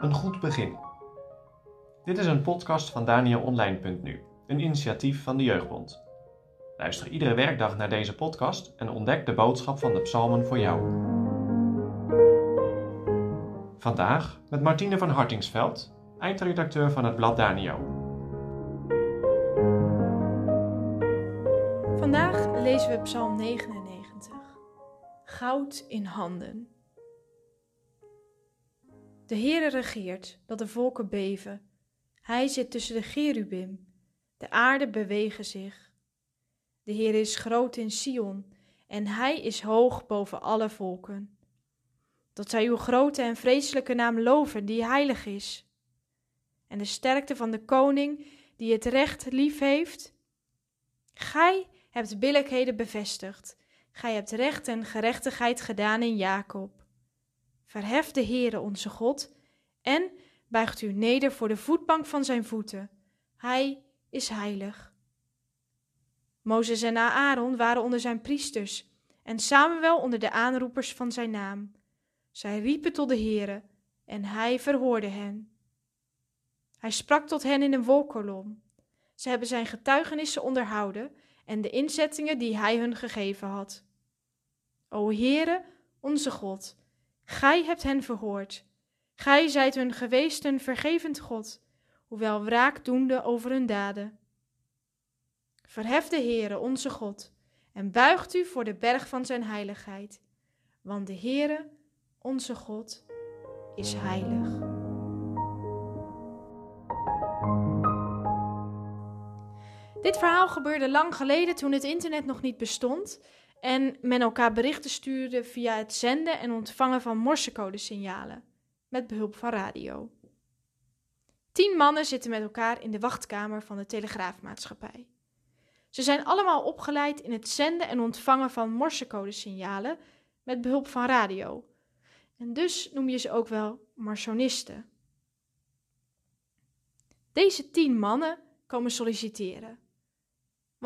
Een goed begin. Dit is een podcast van DanielOnline.nu, een initiatief van de Jeugdbond. Luister iedere werkdag naar deze podcast en ontdek de boodschap van de psalmen voor jou. Vandaag met Martine van Hartingsveld, eindredacteur van het blad Danio. Vandaag lezen we Psalm 99. Goud in handen. De Heere regeert, dat de volken beven. Hij zit tussen de cherubim. De aarde bewegen zich. De Heer is groot in Sion en hij is hoog boven alle volken. Dat zij uw grote en vreselijke naam loven, die heilig is. En de sterkte van de koning, die het recht lief heeft. Gij hebt billijkheden bevestigd. Gij hebt recht en gerechtigheid gedaan in Jacob. Verhef de Heere onze God en buigt u neder voor de voetbank van zijn voeten. Hij is heilig. Mozes en Aaron waren onder zijn priesters en Samuel onder de aanroepers van zijn naam. Zij riepen tot de Heere en hij verhoorde hen. Hij sprak tot hen in een wolkolom. Ze hebben zijn getuigenissen onderhouden en de inzettingen die hij hun gegeven had. O Heere, onze God, gij hebt hen verhoord. Gij zijt hun geweest een vergevend God, hoewel wraak doende over hun daden. Verhef de Heere, onze God, en buigt u voor de berg van zijn heiligheid, want de Heere, onze God, is heilig. Dit verhaal gebeurde lang geleden toen het internet nog niet bestond en men elkaar berichten stuurde via het zenden en ontvangen van morsecodesignalen met behulp van radio. Tien mannen zitten met elkaar in de wachtkamer van de telegraafmaatschappij. Ze zijn allemaal opgeleid in het zenden en ontvangen van morsecodesignalen met behulp van radio. En dus noem je ze ook wel marsonisten. Deze tien mannen komen solliciteren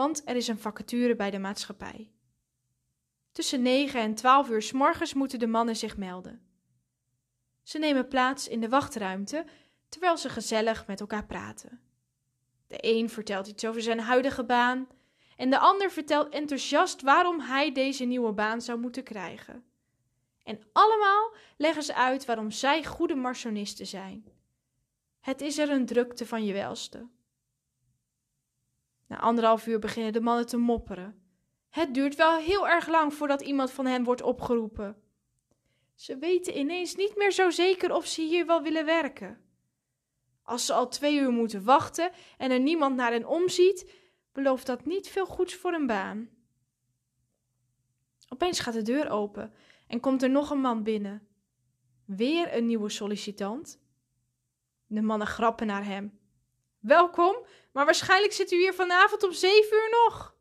want er is een vacature bij de maatschappij. Tussen 9 en 12 uur s morgens moeten de mannen zich melden. Ze nemen plaats in de wachtruimte terwijl ze gezellig met elkaar praten. De een vertelt iets over zijn huidige baan en de ander vertelt enthousiast waarom hij deze nieuwe baan zou moeten krijgen. En allemaal leggen ze uit waarom zij goede marsonisten zijn. Het is er een drukte van je welste. Na anderhalf uur beginnen de mannen te mopperen. Het duurt wel heel erg lang voordat iemand van hen wordt opgeroepen. Ze weten ineens niet meer zo zeker of ze hier wel willen werken. Als ze al twee uur moeten wachten en er niemand naar hen omziet, belooft dat niet veel goeds voor een baan. Opeens gaat de deur open en komt er nog een man binnen. Weer een nieuwe sollicitant. De mannen grappen naar hem. Welkom, maar waarschijnlijk zit u hier vanavond om zeven uur nog.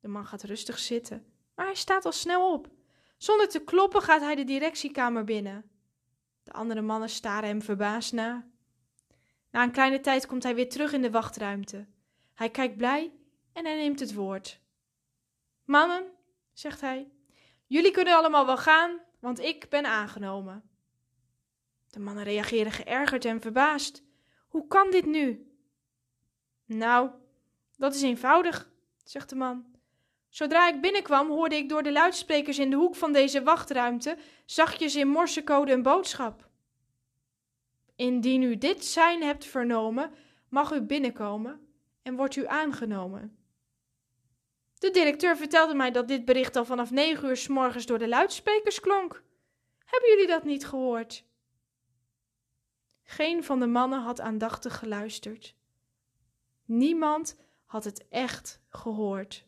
De man gaat rustig zitten, maar hij staat al snel op. Zonder te kloppen gaat hij de directiekamer binnen. De andere mannen staren hem verbaasd na. Na een kleine tijd komt hij weer terug in de wachtruimte. Hij kijkt blij en hij neemt het woord. Mannen, zegt hij, jullie kunnen allemaal wel gaan, want ik ben aangenomen. De mannen reageren geërgerd en verbaasd. Hoe kan dit nu? Nou, dat is eenvoudig, zegt de man. Zodra ik binnenkwam, hoorde ik door de luidsprekers in de hoek van deze wachtruimte zachtjes in morsecode een boodschap. Indien u dit zijn hebt vernomen, mag u binnenkomen en wordt u aangenomen. De directeur vertelde mij dat dit bericht al vanaf negen uur s morgens door de luidsprekers klonk. Hebben jullie dat niet gehoord? Geen van de mannen had aandachtig geluisterd. Niemand had het echt gehoord.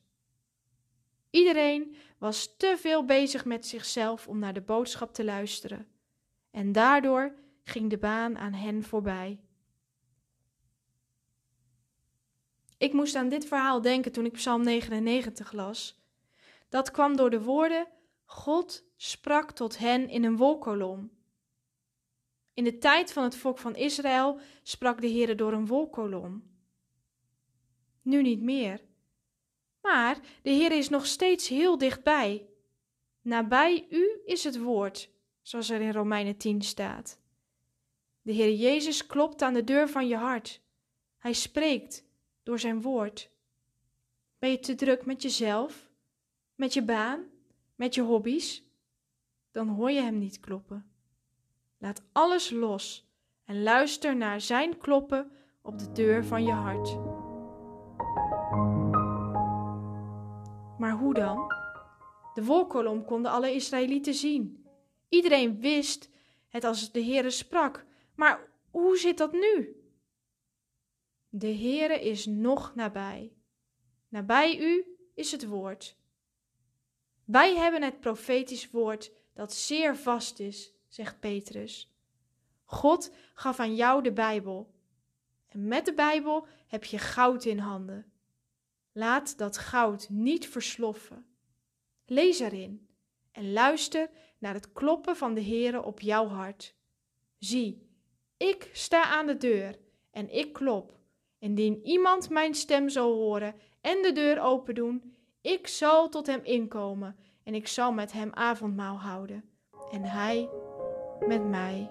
Iedereen was te veel bezig met zichzelf om naar de boodschap te luisteren, en daardoor ging de baan aan hen voorbij. Ik moest aan dit verhaal denken toen ik Psalm 99 las. Dat kwam door de woorden: God sprak tot hen in een wolkolom. In de tijd van het volk van Israël sprak de Heer door een wolkolom. Nu niet meer. Maar de Heer is nog steeds heel dichtbij. Nabij u is het woord, zoals er in Romeinen 10 staat. De Heer Jezus klopt aan de deur van je hart. Hij spreekt door zijn woord. Ben je te druk met jezelf, met je baan, met je hobby's? Dan hoor je hem niet kloppen. Laat alles los en luister naar zijn kloppen op de deur van je hart. Maar hoe dan? De wolkolom konden alle Israëlieten zien. Iedereen wist het als de Heere sprak. Maar hoe zit dat nu? De Heere is nog nabij. Nabij u is het woord. Wij hebben het profetisch woord dat zeer vast is, zegt Petrus. God gaf aan jou de Bijbel. En met de Bijbel heb je goud in handen. Laat dat goud niet versloffen. Lees erin en luister naar het kloppen van de Heere op jouw hart. Zie, ik sta aan de deur en ik klop. Indien iemand mijn stem zal horen en de deur open doen, ik zal tot hem inkomen en ik zal met hem avondmaal houden en hij met mij.